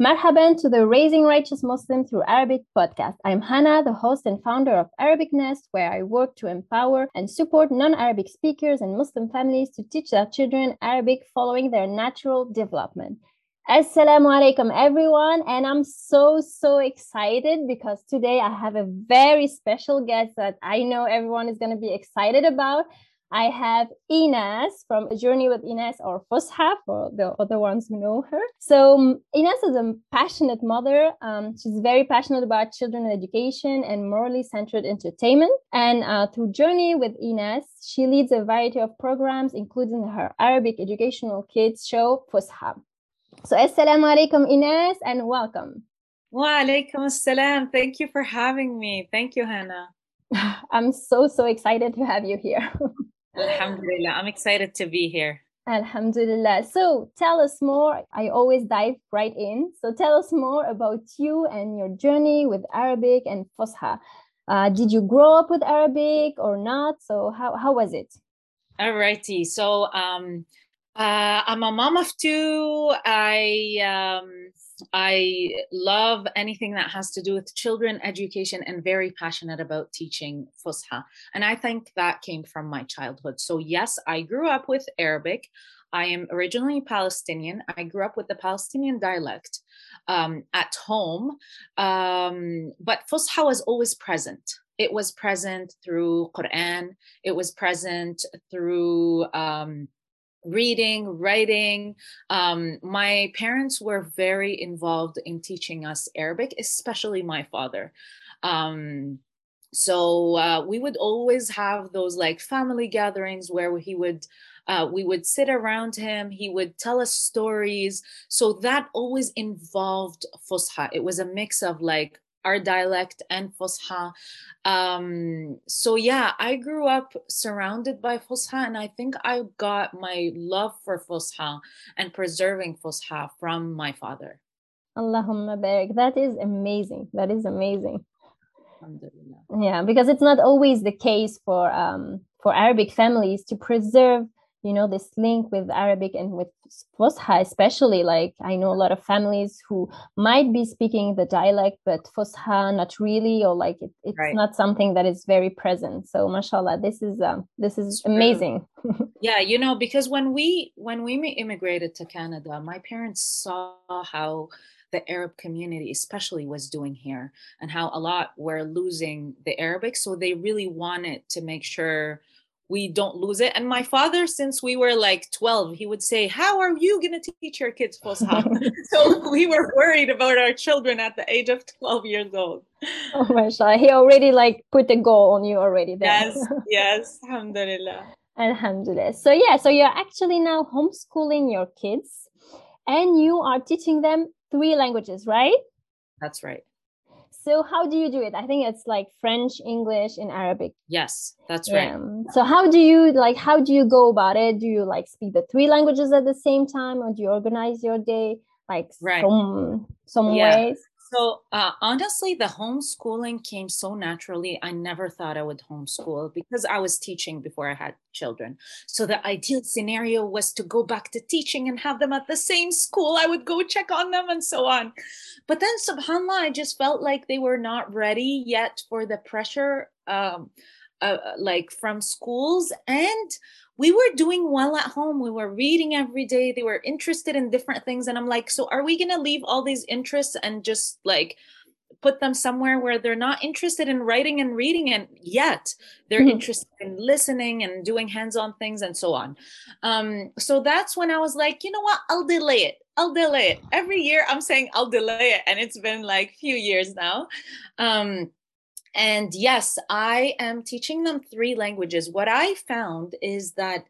Marhaban to the Raising Righteous Muslim Through Arabic podcast. I'm Hannah, the host and founder of Arabic Nest, where I work to empower and support non Arabic speakers and Muslim families to teach their children Arabic following their natural development. Assalamu alaikum, everyone. And I'm so, so excited because today I have a very special guest that I know everyone is going to be excited about. I have Ines from A Journey with Ines or Fusha for the other ones who know her. So um, Ines is a passionate mother. Um, she's very passionate about children education and morally centered entertainment. And uh, through Journey with Ines, she leads a variety of programs, including her Arabic educational kids show Fusha. So Assalamu alaikum Ines and welcome. Wa alaikum assalam. Thank you for having me. Thank you, Hannah. I'm so, so excited to have you here. Alhamdulillah. I'm excited to be here. Alhamdulillah. So tell us more. I always dive right in. So tell us more about you and your journey with Arabic and Fusha. Uh, did you grow up with Arabic or not? So how, how was it? Alrighty. So um, uh, I'm a mom of two. I um, I love anything that has to do with children education and very passionate about teaching Fusha. And I think that came from my childhood. So, yes, I grew up with Arabic. I am originally Palestinian. I grew up with the Palestinian dialect um, at home, um, but Fusha was always present. It was present through Quran. It was present through um, reading, writing. Um, my parents were very involved in teaching us Arabic, especially my father. Um, so uh, we would always have those like family gatherings where he would uh, we would sit around him he would tell us stories so that always involved fusha it was a mix of like our dialect and Fusha. Um, so yeah, I grew up surrounded by Fusha, and I think I got my love for Fusha and preserving Fusha from my father. Allahumma barik. That is amazing. That is amazing. Yeah, because it's not always the case for um, for Arabic families to preserve you know this link with arabic and with fusha especially like i know a lot of families who might be speaking the dialect but fusha not really or like it, it's right. not something that is very present so mashallah this is um, this is amazing yeah you know because when we when we immigrated to canada my parents saw how the Arab community, especially, was doing here, and how a lot were losing the Arabic. So they really wanted to make sure we don't lose it. And my father, since we were like 12, he would say, How are you going to teach your kids Fusha? so we were worried about our children at the age of 12 years old. Oh my God. He already like put a goal on you already there. Yes, yes. Alhamdulillah. Alhamdulillah. So, yeah, so you're actually now homeschooling your kids and you are teaching them three languages, right? That's right. So how do you do it? I think it's like French, English, and Arabic. Yes, that's right. Yeah. So how do you like how do you go about it? Do you like speak the three languages at the same time or do you organize your day like right. some some yeah. ways? So uh, honestly, the homeschooling came so naturally. I never thought I would homeschool because I was teaching before I had children. So the ideal scenario was to go back to teaching and have them at the same school. I would go check on them and so on. But then, subhanAllah, I just felt like they were not ready yet for the pressure. Um, uh, like from schools and we were doing well at home. We were reading every day. They were interested in different things. And I'm like, so are we going to leave all these interests and just like put them somewhere where they're not interested in writing and reading and yet they're mm-hmm. interested in listening and doing hands-on things and so on um, so that's when i was like you know what i'll delay it i'll delay it every year i'm saying i'll delay it and it's been like few years now um, and yes, I am teaching them three languages. What I found is that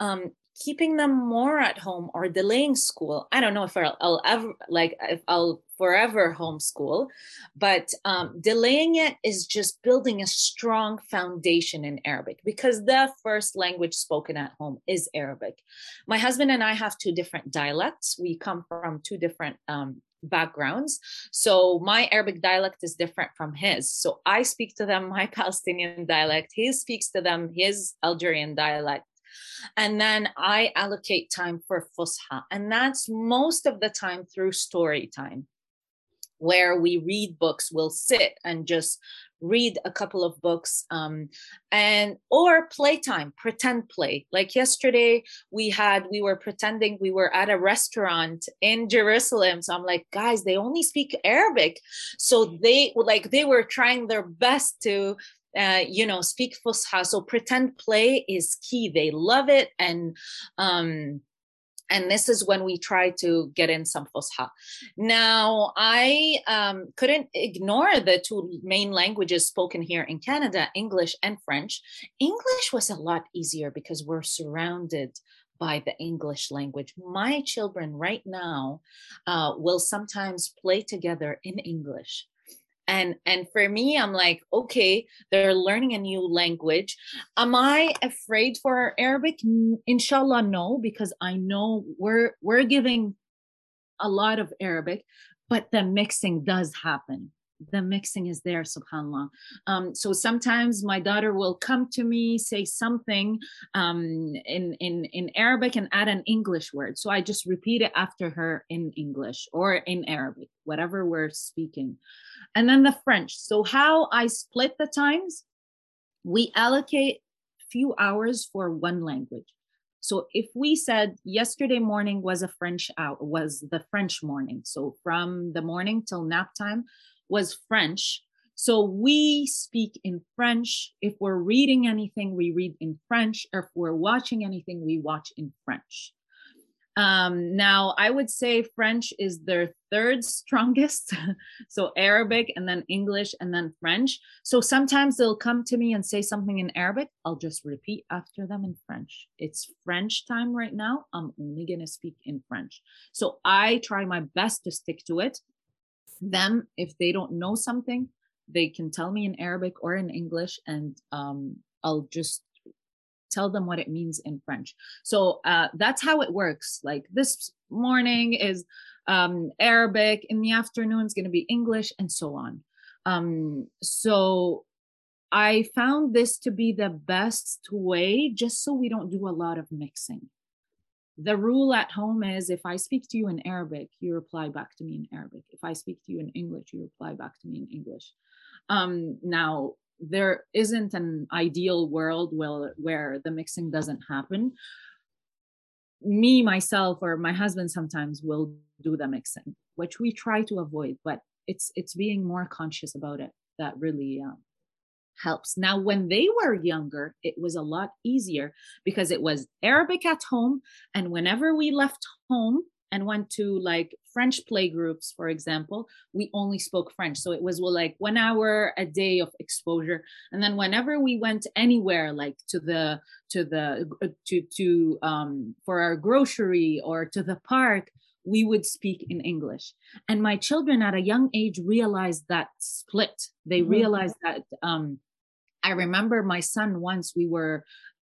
um, keeping them more at home or delaying school. I don't know if I'll, I'll ever like if I'll forever homeschool, but um, delaying it is just building a strong foundation in Arabic because the first language spoken at home is Arabic. My husband and I have two different dialects. We come from two different um, backgrounds. So my Arabic dialect is different from his. So I speak to them my Palestinian dialect. He speaks to them his Algerian dialect. And then I allocate time for Fusha. And that's most of the time through story time where we read books we'll sit and just read a couple of books um, and or playtime pretend play. Like yesterday we had we were pretending we were at a restaurant in jerusalem so i'm like guys they only speak arabic. So they like they were trying their best to uh, you know speak fusha. So pretend play is key. They love it and um and this is when we try to get in some fusha. Now, I um, couldn't ignore the two main languages spoken here in Canada, English and French. English was a lot easier because we're surrounded by the English language. My children right now uh, will sometimes play together in English and and for me i'm like okay they're learning a new language. Am i afraid for arabic? Inshallah no because i know we're we're giving a lot of arabic but the mixing does happen the mixing is there subhanallah. Um, so sometimes my daughter will come to me say something um, in in in arabic and add an english word. So i just repeat it after her in english or in arabic whatever we're speaking. And then the french. So how i split the times? We allocate few hours for one language. So if we said yesterday morning was a French out was the French morning. So from the morning till nap time, was French. So we speak in French. If we're reading anything, we read in French. Or if we're watching anything, we watch in French. Um, now, I would say French is their third strongest. so Arabic and then English and then French. So sometimes they'll come to me and say something in Arabic. I'll just repeat after them in French. It's French time right now. I'm only going to speak in French. So I try my best to stick to it them if they don't know something they can tell me in arabic or in english and um, i'll just tell them what it means in french. So uh, that's how it works. Like this morning is um, arabic in the afternoon is going to be english and so on. Um, so i found this to be the best way just so we don't do a lot of mixing the rule at home is if I speak to you in Arabic, you reply back to me in Arabic. If I speak to you in English, you reply back to me in English. Um, now, there isn't an ideal world where, where the mixing doesn't happen. Me, myself, or my husband sometimes will do the mixing, which we try to avoid, but it's it's being more conscious about it that really um, helps. Now, when they were younger, it was a lot easier because it was Arabic at home. And whenever we left home and went to like French playgroups, for example, we only spoke French. So it was well, like one hour a day of exposure. And then whenever we went anywhere, like to the, to the, uh, to, to, um, for our grocery or to the park, we would speak in English. And my children at a young age realized that split. They mm-hmm. realized that um, I remember my son once we were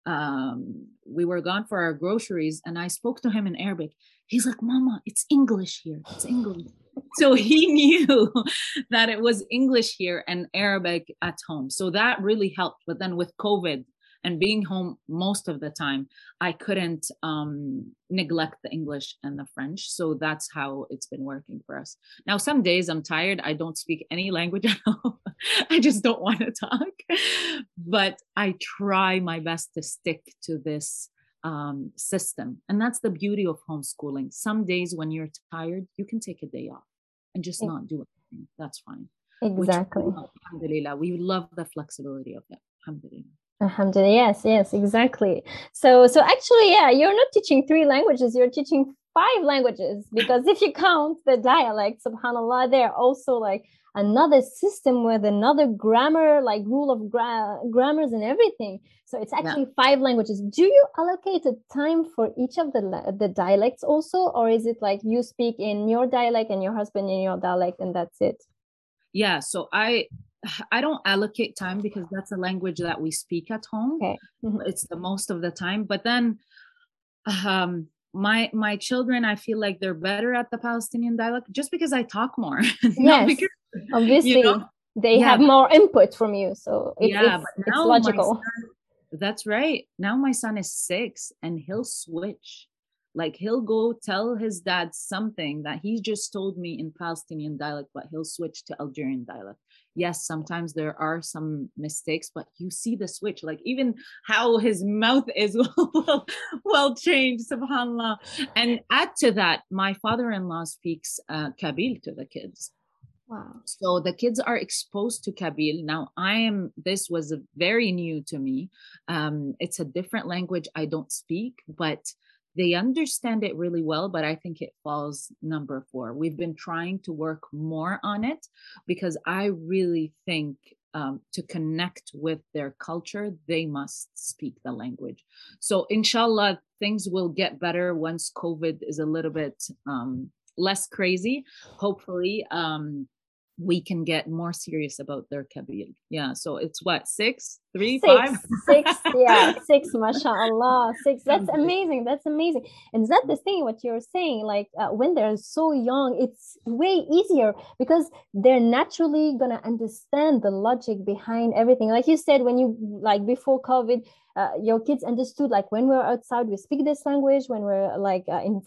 um, we were gone for our groceries and I spoke to him in Arabic. He's like, Mama, it's English here. It's English. so he knew that it was English here and Arabic at home. So that really helped. But then with COVID, and being home most of the time i couldn't um, neglect the english and the french so that's how it's been working for us. Now some days i'm tired i don't speak any language at all i just don't want to talk but i try my best to stick to this um, system and that's the beauty of homeschooling. Some days when you're tired you can take a day off and just not do anything that's fine. Exactly. Which, alhamdulillah we love the flexibility of it alhamdulillah Alhamdulillah. Yes, yes, exactly. So, so actually, yeah, you're not teaching three languages. You're teaching five languages because if you count the dialect, Subhanallah, they're also like another system with another grammar, like rule of gra- grammars and everything. So it's actually yeah. five languages. Do you allocate a time for each of the the dialects also, or is it like you speak in your dialect and your husband in your dialect and that's it? Yeah. So I I don't allocate time because that's a language that we speak at home. Okay. Mm-hmm. It's the most of the time. But then um my my children, I feel like they're better at the Palestinian dialect just because I talk more. yes. Because, Obviously. You know? they yeah. have more input from you. So it's, yeah, it's, it's logical. Son, That's right. Now my son is six and he'll switch. Like he'll go tell his dad something that he just told me in Palestinian dialect, but he'll switch to Algerian dialect. Yes, sometimes there are some mistakes, but you see the switch. Like even how his mouth is well, well changed, subhanAllah. And add to that, my father-in-law speaks uh, Kabyle to the kids. Wow. So the kids are exposed to Kabyle. Now, I am, this was very new to me. Um, it's a different language I don't speak, but they understand it really well, but I think it falls number four. We've been trying to work more on it because I really think um, to connect with their culture, they must speak the language. So, inshallah, things will get better once COVID is a little bit um, less crazy. Hopefully, um, we can get more serious about their Kabyle. Yeah. So it's what six, three, six, five, six. Yeah, six. MashaAllah, six. That's amazing. That's amazing. And is that the thing? What you're saying, like uh, when they're so young, it's way easier because they're naturally gonna understand the logic behind everything. Like you said, when you like before COVID. Uh, your kids understood like when we're outside we speak this language when we're like uh, in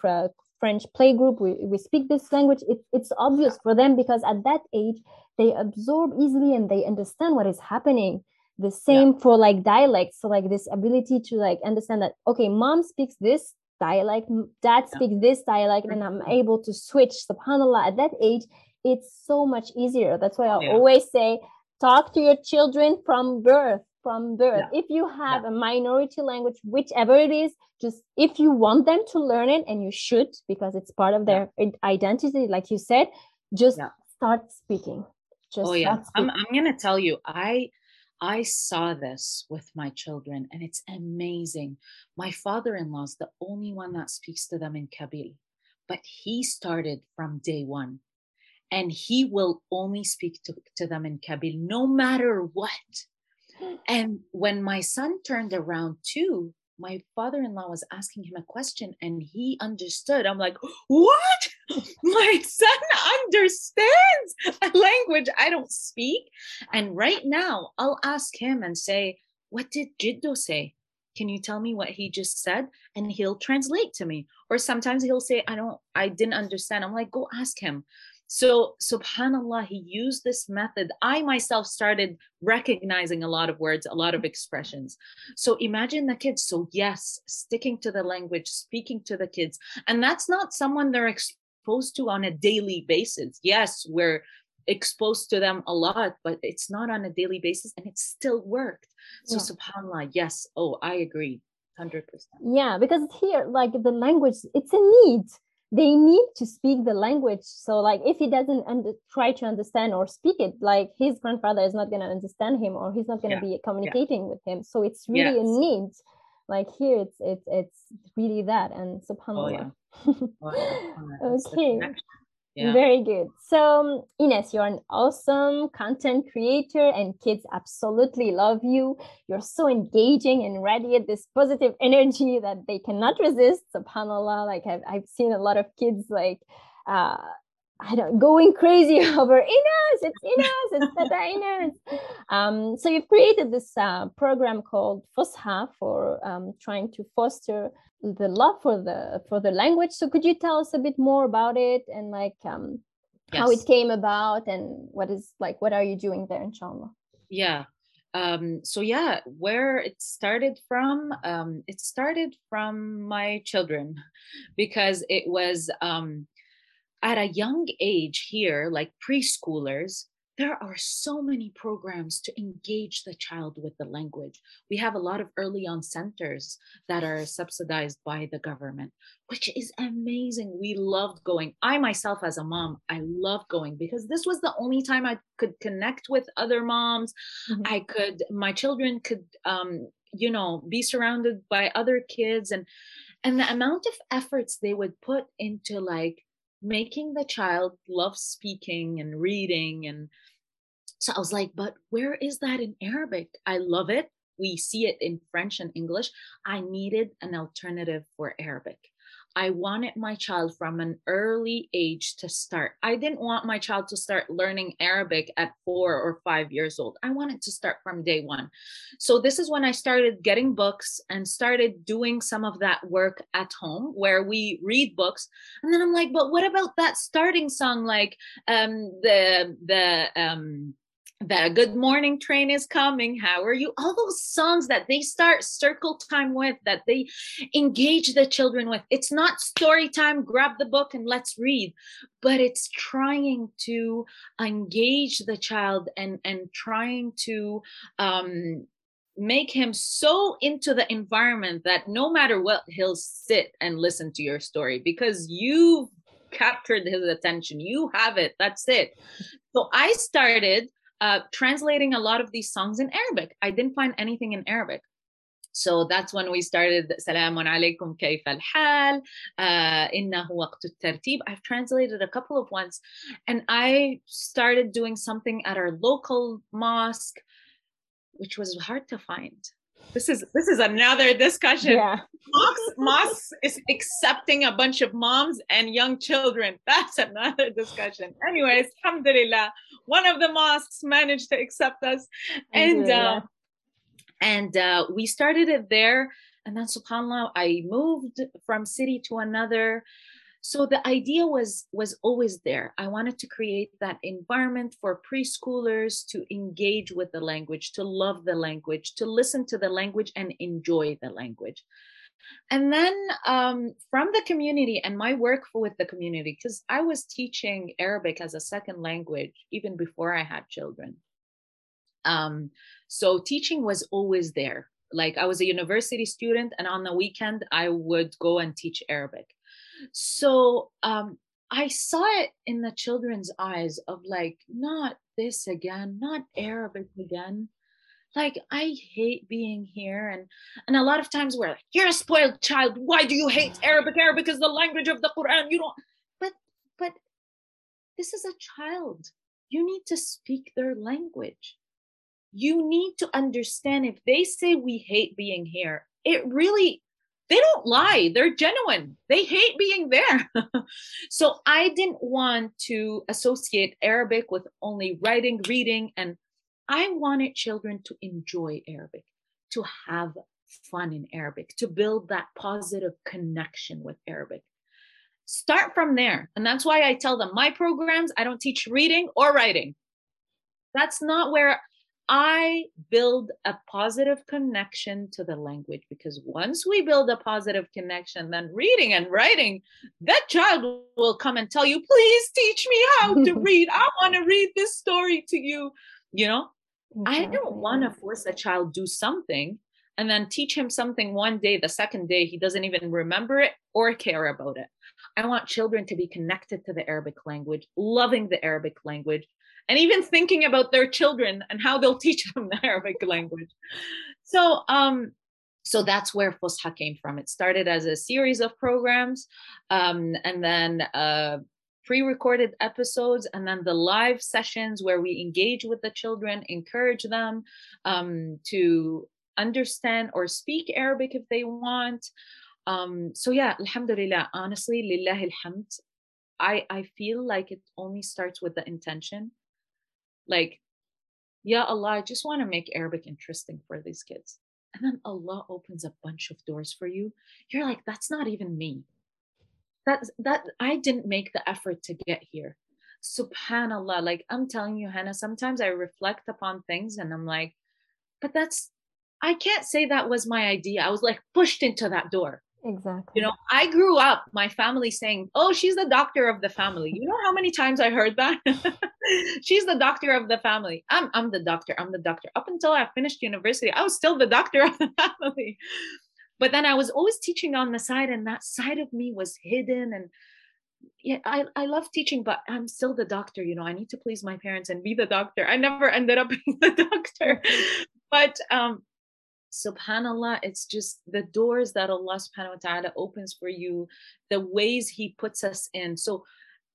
French playgroup, we, we speak this language, it, it's obvious for them because at that age, they absorb easily and they understand what is happening. The same yeah. for like dialects. So like this ability to like understand that, okay, mom speaks this dialect, dad yeah. speaks this dialect, and I'm mm-hmm. able to switch, subhanAllah, at that age, it's so much easier. That's why I yeah. always say, talk to your children from birth from birth. If you have a minority language, whichever it is, just if you want them to learn it, and you should because it's part of their identity, like you said, just start speaking. Just oh yeah, I'm I'm gonna tell you, I I saw this with my children, and it's amazing. My father-in-law is the only one that speaks to them in Kabyle, but he started from day one and he will only speak to, to them in Kabyle no matter what. And when my son turned around too, my father-in-law was asking him a question and he understood. I'm like, what? My son understands a language I don't speak. And right now I'll ask him and say, what did Jiddo say? Can you tell me what he just said? And he'll translate to me. Or sometimes he'll say, I don't, I didn't understand. I'm like, go ask him. So, subhanAllah, he used this method. I myself started recognizing a lot of words, a lot of expressions. So, imagine the kids. So, yes, sticking to the language, speaking to the kids. And that's not someone they're exposed to on a daily basis. Yes, we're exposed to them a lot, but it's not on a daily basis and it still worked. So, yeah. subhanAllah, yes. Oh, I agree. 100%. Yeah, because here, like the language, it's a need they need to speak the language so like if he doesn't under, try to understand or speak it like his grandfather is not going to understand him or he's not going to yeah. be communicating yeah. with him so it's really yes. a need like here it's it's it's really that and subhanallah oh, yeah. oh, okay yeah. Very good. So, um, Ines, you're an awesome content creator, and kids absolutely love you. You're so engaging and radiate this positive energy that they cannot resist. SubhanAllah. Like, I've, I've seen a lot of kids, like, uh, I don't going crazy over Ines, it's Ines, it's Tata Ines. Um, so you've created this uh, program called Fusha for um, trying to foster the love for the for the language. So could you tell us a bit more about it and like um, yes. how it came about and what is like what are you doing there, inshallah? Yeah. Um, so yeah, where it started from, um, it started from my children because it was um at a young age here, like preschoolers, there are so many programs to engage the child with the language. We have a lot of early on centers that are subsidized by the government, which is amazing. We loved going. I myself, as a mom, I love going because this was the only time I could connect with other moms. Mm-hmm. I could, my children could, um, you know, be surrounded by other kids and and the amount of efforts they would put into like making the child love speaking and reading and so i was like but where is that in arabic? I love it. We see it in french and english. I needed an alternative for arabic I wanted my child from an early age to start. I didn't want my child to start learning Arabic at four or five years old. I wanted to start from day one. So, this is when I started getting books and started doing some of that work at home where we read books. And then I'm like, but what about that starting song? Like um, the, the, um, the good morning train is coming. How are you? All those songs that they start circle time with that they engage the children with. It's not story time grab the book and let's read but it's trying to engage the child and and trying to um make him so into the environment that no matter what he'll sit and listen to your story because you've captured his attention. You have it. That's it. So i started uh, translating a lot of these songs in Arabic. I didn't find anything in Arabic. So that's when we started Salamun alaykum kayf al-hal, uh, waqtu tartib. I've translated a couple of ones and I started doing something at our local mosque, which was hard to find this is this is another discussion. Yeah. Mosque, mosque is accepting a bunch of moms and young children. That's another discussion. Anyways, alhamdulillah, one of the mosques managed to accept us. And uh, and uh, we started it there. And then subhanAllah, I moved from city to another so the idea was was always there. I wanted to create that environment for preschoolers to engage with the language to love the language to listen to the language and enjoy the language. And then um, from the community and my work with the community because i was teaching arabic as a second language even before i had children. Um, so teaching was always there. Like i was a university student and on the weekend i would go and teach arabic so um, I saw it in the children's eyes of like, not this again, not Arabic again. Like I hate being here, and and a lot of times we're like, you're a spoiled child. Why do you hate Arabic? Arabic is the language of the Quran. You don't. But but this is a child. You need to speak their language. You need to understand if they say we hate being here, it really they don't lie. They're genuine. They hate being there. So i didn't want to associate arabic with only writing reading and i wanted children to enjoy arabic to have fun in arabic to build that positive connection with arabic. Start from there. And that's why i tell them my programs i don't teach reading or writing. That's not where I build a positive connection to the language because once we build a positive connection, then reading and writing, that child will come and tell you, please teach me how to read. I want to read this story to you. You know, exactly. I don't want to force a child do something and then teach him something one day, the second day, he doesn't even remember it or care about it. I want children to be connected to the Arabic language, loving the Arabic language, and even thinking about their children and how they'll teach them the Arabic language. So, um, so that's where Fusha came from. It started as a series of programs, um, and then uh, pre-recorded episodes, and then the live sessions where we engage with the children, encourage them um, to understand or speak Arabic if they want. Um, so yeah, Alhamdulillah. Honestly, Lillahi alhamd. I I feel like it only starts with the intention like, yeah, Allah, I just want to make Arabic interesting for these kids. And then Allah opens a bunch of doors for you. You're like, that's not even me. That that I didn't make the effort to get here. Subhanallah. Like I'm telling you, Hannah, sometimes I reflect upon things and I'm like, but that's I can't say that was my idea. I was like pushed into that door. Exactly. You know, I grew up, my family saying, Oh, she's the doctor of the family. You know how many times I heard that? she's the doctor of the family. I'm I'm the doctor. I'm the doctor. Up until I finished university, I was still the doctor of the family. But then I was always teaching on the side, and that side of me was hidden. And yeah, I, I love teaching, but I'm still the doctor. You know, I need to please my parents and be the doctor. I never ended up being the doctor. But um, subhanallah it's just the doors that allah subhanahu wa ta'ala opens for you the ways he puts us in so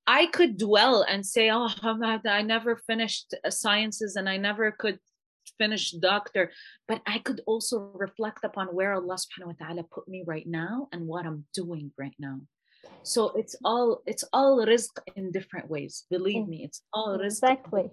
i could dwell and say oh i never finished uh, sciences and i never could finish doctor, but I could also reflect upon where Allah subhanahu wa ta'ala put me right now and what I'm doing right now. So it's all it's all rizq in different ways. Believe me, it's all rizq. Exactly.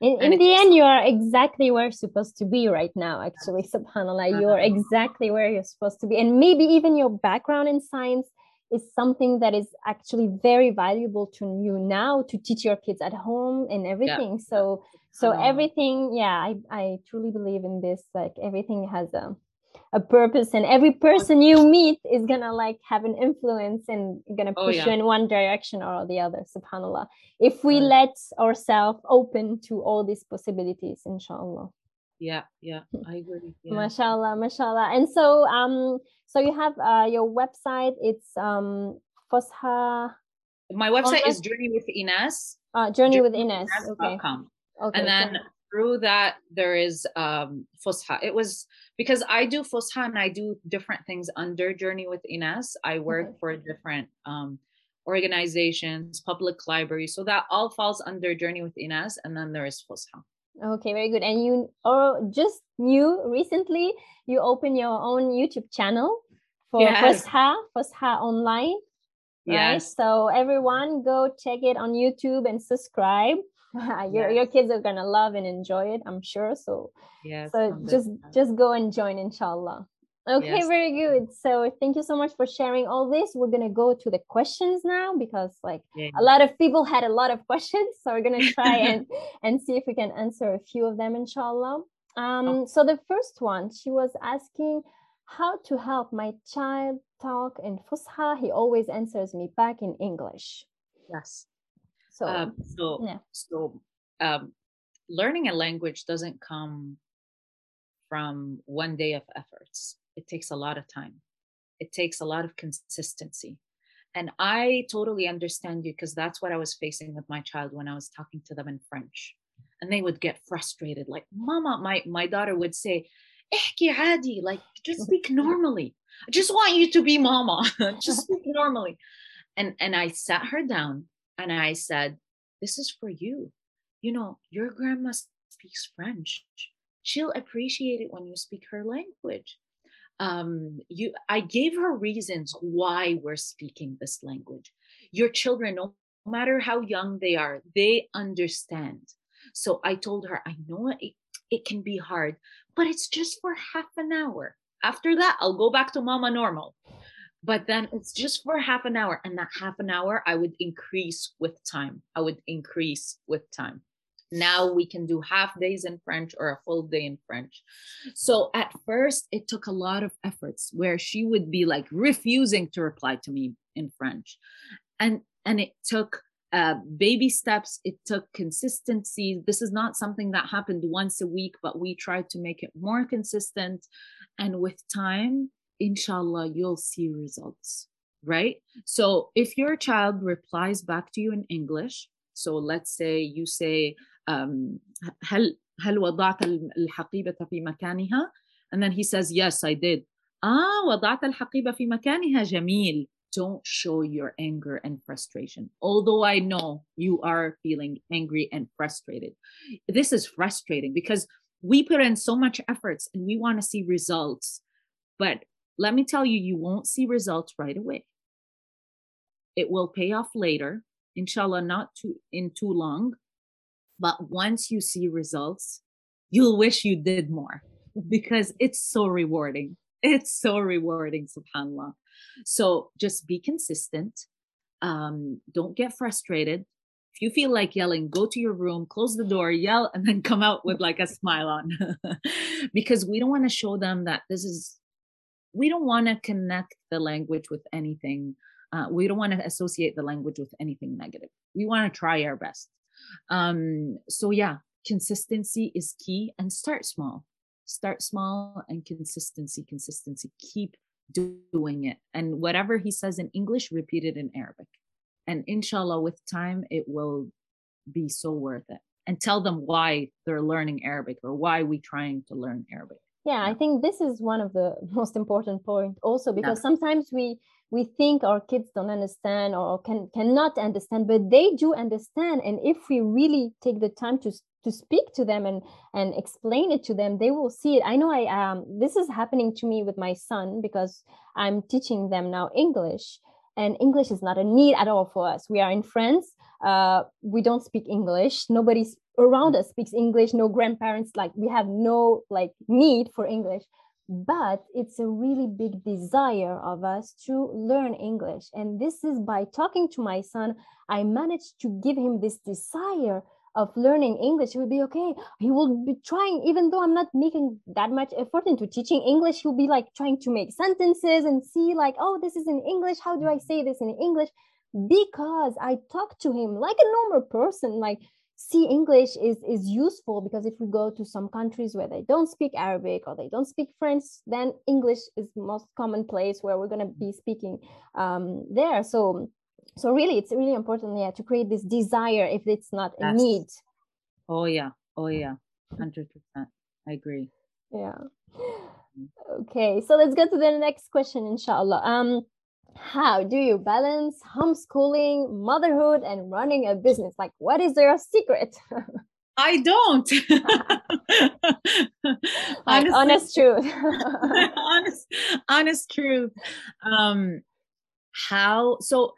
In, in the end, you are exactly where you're supposed to be right now, actually, subhanAllah. Uh-huh. You're exactly where you're supposed to be. And maybe even your background in science is something that is actually very valuable to you now to teach your kids at home and everything. Yeah. So so everything, yeah, I, I truly believe in this. Like everything has a a purpose and every person you meet is gonna like have an influence and gonna oh, push oh, yeah. you in one direction or the other subhanallah if we right. let ourselves open to all these possibilities inshallah yeah yeah i agree yeah. mashallah mashallah and so um so you have uh your website it's um fusha my website is journey with ines uh journey, journey with ines okay. okay and then so- through that there is um fusha it was because i do fusha and i do different things under journey with ines i work okay. for different um organizations public libraries so that all falls under journey with ines and then there is fusha okay very good and you or just new recently you open your own youtube channel for yes. fusha fusha online right yes. so everyone go check it on youtube and subscribe your yes. your kids are gonna love and enjoy it i'm sure so yeah so just just go and join inshallah okay yes. very good so thank you so much for sharing all this we're gonna go to the questions now because like yeah. a lot of people had a lot of questions so we're gonna try and and see if we can answer a few of them inshallah um oh. so the first one she was asking how to help my child talk in fusha he always answers me back in english yes so, um, so, yeah. so um, learning a language doesn't come from one day of efforts. It takes a lot of time. It takes a lot of consistency. And I totally understand you because that's what I was facing with my child when I was talking to them in French. And they would get frustrated, like, Mama, my, my daughter would say, adi, like, just speak normally. I just want you to be mama. just speak normally. And and I sat her down and I said, This is for you. You know, your grandma speaks French. She'll appreciate it when you speak her language. Um, you I gave her reasons why we're speaking this language. Your children, no matter how young they are, they understand. So I told her, I know it, it can be hard, but it's just for half an hour. After that, I'll go back to mama normal but then it's just for half an hour and that half an hour i would increase with time. I would increase with time. Now we can do half days in french or a full day in french. So at first it took a lot of efforts where she would be like refusing to reply to me in french. And and it took uh, baby steps. It took consistency. This is not something that happened once a week but we tried to make it more consistent. And with time inshallah, you'll see results, right? So if your child replies back to you in English, so let's say you say, um, هل هل وضعت الحقيبة في مكانها? And then he says, yes, I did. Ah, وضعت الحقيبة في مكانها جميل. Don't show your anger and frustration. Although I know you are feeling angry and frustrated. This is frustrating because we put in so much efforts and we want to see results. But let me tell you, you won't see results right away. It will pay off later, inshallah, not too in too long. But once you see results, you'll wish you did more because it's so rewarding. It's so rewarding, subhanAllah. So just be consistent. Um, don't get frustrated. If you feel like yelling, go to your room, close the door, yell, and then come out with like a smile on. because we don't want to show them that this is we don't want to connect the language with anything. Uh, we don't want to associate the language with anything negative. We want to try our best. Um, so yeah, consistency is key, and start small. Start small and consistency, consistency. Keep doing it, and whatever he says in English, repeat it in Arabic. And inshallah, with time, it will be so worth it. And tell them why they're learning Arabic or why we're trying to learn Arabic yeah, i think this is one of the most important point also because yeah. sometimes we we think our kids don't understand or can cannot understand but they do understand and if we really take the time to to speak to them and and explain it to them they will see it. I know i um this is happening to me with my son because i'm teaching them now english and english is not a need at all for us. We are in france uh, we don't speak english. Nobody's around us speaks english no grandparents like we have no like need for english. But it's a really big desire of us to learn english. And this is by talking to my son i managed to give him this desire of learning english. He will be okay he will be trying even though i'm not making that much effort into teaching english he'll be like trying to make sentences and see like oh this is in english. How do i say this in english? Because i talk to him like a normal person like see english is is useful because if we go to some countries where they don't speak arabic or they don't speak french then english is most common place where we're going to be speaking um, there. So so really it's really important yeah to create this desire if it's not a yes. need. Oh yeah. Oh yeah. 100% i agree. Yeah. Mm. okay so let's go to the next question inshallah. Um how do you balance homeschooling, motherhood, and running a business? Like, what is your secret? I don't. honest, honest truth. honest, honest truth. Um, how? So,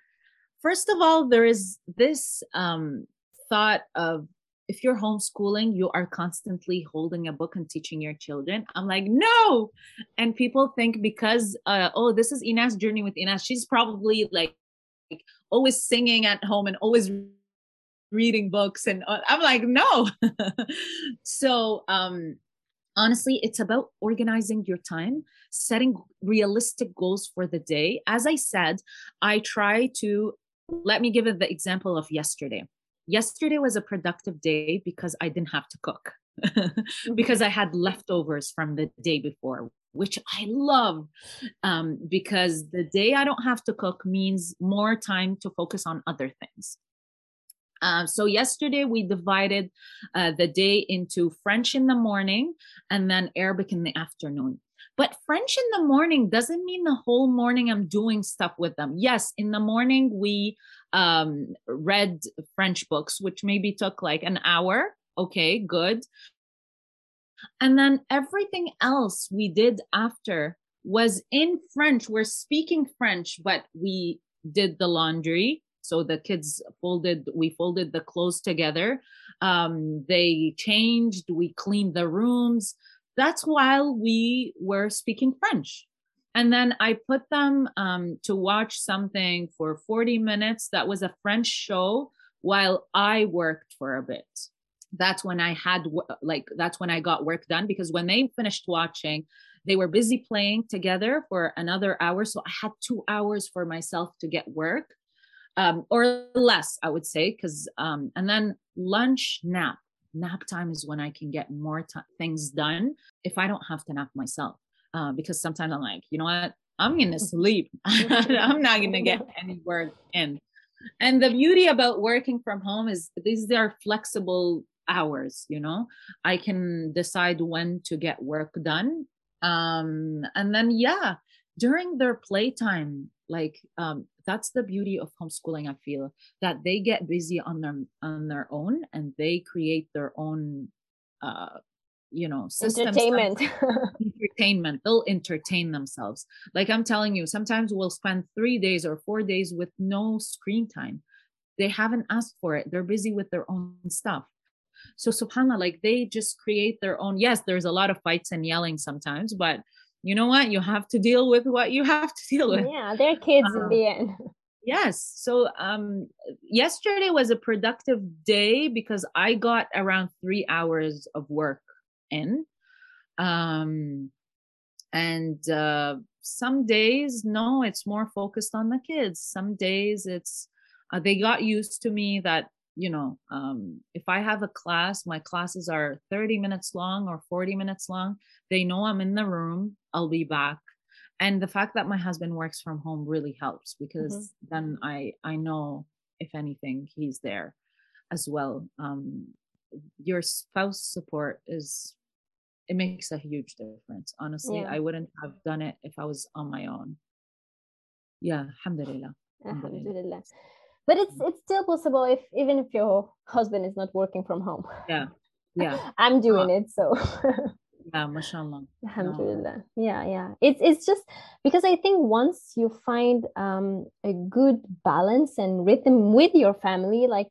first of all, there is this um, thought of if you're homeschooling, you are constantly holding a book and teaching your children. I'm like, no. And people think because, uh, oh, this is Ines journey with Ina, she's probably like, like always singing at home and always reading books. And uh, I'm like, no. so, um, honestly, it's about organizing your time, setting realistic goals for the day. As I said, I try to let me give it the example of yesterday yesterday was a productive day because I didn't have to cook, because I had leftovers from the day before, which I love um, because the day I don't have to cook means more time to focus on other things. Uh, so yesterday we divided uh, the day into French in the morning and then Arabic in the afternoon. But French in the morning doesn't mean the whole morning I'm doing stuff with them. Yes, in the morning we um, read French books, which maybe took like an hour. Okay, good. And then everything else we did after was in French. We're speaking French, but we did the laundry. So the kids folded, we folded the clothes together. Um, they changed, we cleaned the rooms. That's while we were speaking French and then I put them um, to watch something for 40 minutes that was a French show while I worked for a bit. That's when I had like that's when I got work done because when they finished watching, they were busy playing together for another hour. So I had two hours for myself to get work, um, or less, I would say. Because um, and then lunch nap. Nap time is when I can get more t- things done if I don't have to nap myself uh, because sometimes I'm like, you know what, I'm gonna sleep. I'm not gonna get any work in. And the beauty about working from home is these are flexible hours. You know, I can decide when to get work done. Um, and then yeah, during their playtime, like um, that's the beauty of homeschooling. I feel that they get busy on their on their own and they create their own uh, you know entertainment. Entertainment. They'll entertain themselves. Like i'm telling you sometimes we'll spend three days or four days with no screen time. They haven't asked for it. They're busy with their own stuff. So subhanallah like they just create their own yes there's a lot of fights and yelling sometimes but you know what? You have to deal with what you have to deal with. Yeah they're kids in the end. yes so um yesterday was a productive day because i got around three hours of work in. Um and uh some days no it's more focused on the kids. Some days it's uh, they got used to me that you know um if i have a class my classes are 30 minutes long or 40 minutes long they know i'm in the room i'll be back and the fact that my husband works from home really helps because mm-hmm. then i i know if anything he's there as well um your spouse support is it makes a huge difference. Honestly, yeah. I wouldn't have done it if I was on my own. yeah alhamdulillah alhamdulillah but it's it's still possible if even if your husband is not working from home. Yeah. Yeah. I'm doing it so. Yeah mashallah. Alhamdulillah yeah yeah. It's it's just because i think once you find um a good balance and rhythm with your family like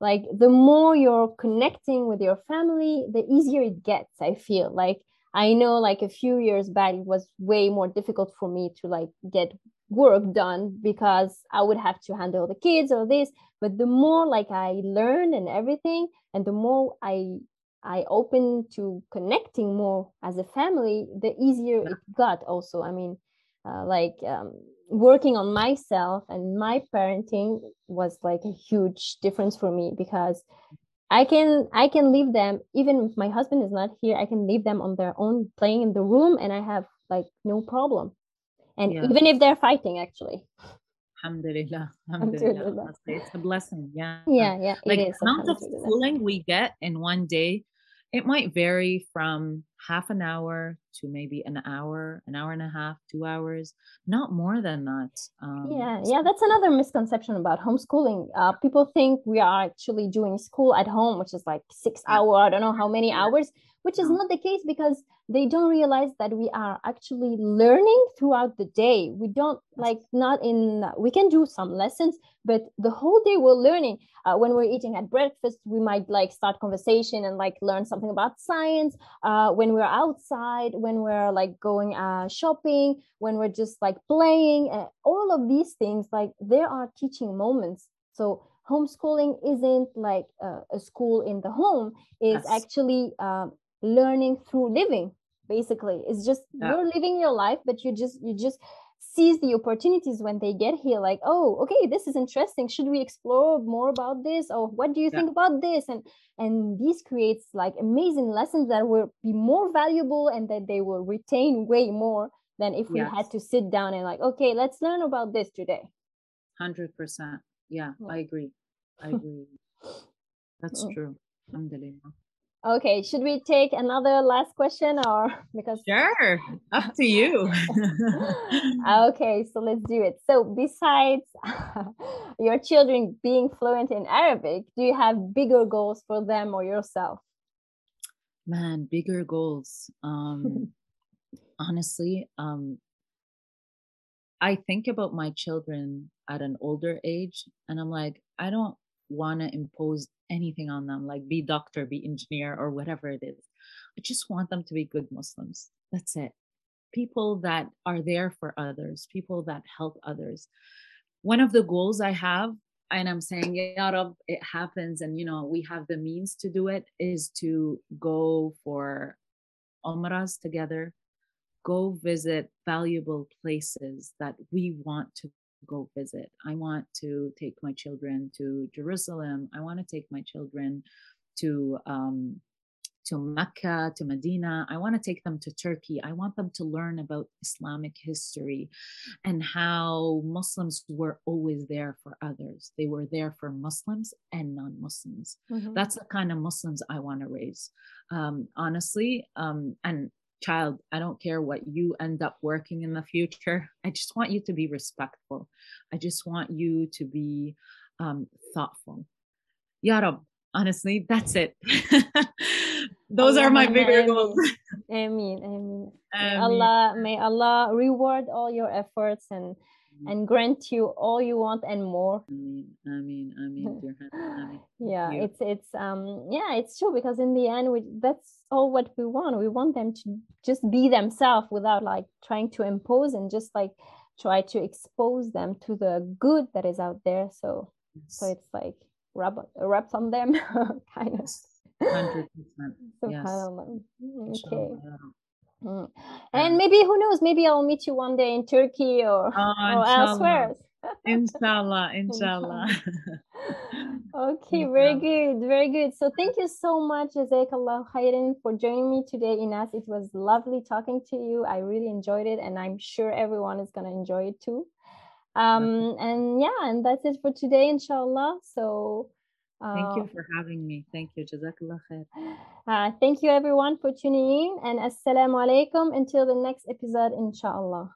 like the more you're connecting with your family the easier it gets i feel. Like i know like a few years back it was way more difficult for me to like get work done because I would have to handle the kids or this. But the more like I learn and everything, and the more I I open to connecting more as a family, the easier it got. Also, I mean, uh, like um, working on myself and my parenting was like a huge difference for me because I can I can leave them even if my husband is not here. I can leave them on their own playing in the room, and I have like no problem and yeah. even if they're fighting actually. Alhamdulillah, alhamdulillah. it's a blessing yeah. Yeah yeah like the amount of schooling we get in one day it might vary from half an hour to maybe an hour an hour and a half two hours not more than that um, yeah yeah that's another misconception about homeschooling. Uh, people think we are actually doing school at home which is like six hour i don't know how many hours which is not the case because they don't realize that we are actually learning throughout the day. We don't like not in we can do some lessons but the whole day we're learning. Uh, when we're eating at breakfast we might like start conversation and like learn something about science. Uh, when we're outside when we're like going uh, shopping when we're just like playing uh, all of these things like there are teaching moments. So homeschooling isn't like a school in the home. It's yes. actually uh, learning through living basically it's just yeah. you're living your life but you just you just seize the opportunities when they get here like oh okay this is interesting should we explore more about this or what do you yeah. think about this and and this creates like amazing lessons that will be more valuable and that they will retain way more than if we yes. had to sit down and like okay let's learn about this today 100% yeah, yeah. i agree i agree that's mm. true alhamdulillah Okay, should we take another last question or because Sure. Up to you. okay, so let's do it. So besides your children being fluent in Arabic, do you have bigger goals for them or yourself? Man, bigger goals. Um honestly, um I think about my children at an older age and I'm like, I don't want to impose anything on them, like be doctor, be engineer, or whatever it is. I just want them to be good Muslims. That's it. People that are there for others, people that help others. One of the goals I have, and I'm saying, yeah, Rab, it happens, and you know, we have the means to do it, is to go for umrahs together, go visit valuable places that we want to go visit. I want to take my children to Jerusalem. I want to take my children to um, to Mecca, to Medina. I want to take them to Turkey. I want them to learn about Islamic history and how Muslims were always there for others. They were there for Muslims and non Muslims. Mm-hmm. That's the kind of Muslims I want to raise. Um, honestly, um, and child, I don't care what you end up working in the future. I just want you to be respectful. I just want you to be um, thoughtful. Ya Rab, honestly, that's it. Those Allah, are my bigger goals. Ameen, ameen. May Allah, may Allah reward all your efforts and Mm-hmm. and grant you all you want and more. I mean, I mean, I mean, yeah, it's it's um yeah, it's true because in the end, we that's all what we want. We want them to just be themselves without like trying to impose and just like try to expose them to the good that is out there. So yes. so it's like rub rub on them, kind of. Hundred percent. Yes. Um, mm, okay. Uh, Mm. And maybe who knows? Maybe I'll meet you one day in Turkey or, oh, or elsewhere. inshallah, inshallah. okay, very good, very good. So thank you so much, Jazakallah Khairan, for joining me today, Ines. It was lovely talking to you. I really enjoyed it, and I'm sure everyone is gonna enjoy it too. Um, and yeah, and that's it for today, inshallah. So Thank you uh, for having me. Thank you. Jazakallah khair. Uh, thank you everyone for tuning in and assalamu alaikum until the next episode inshallah.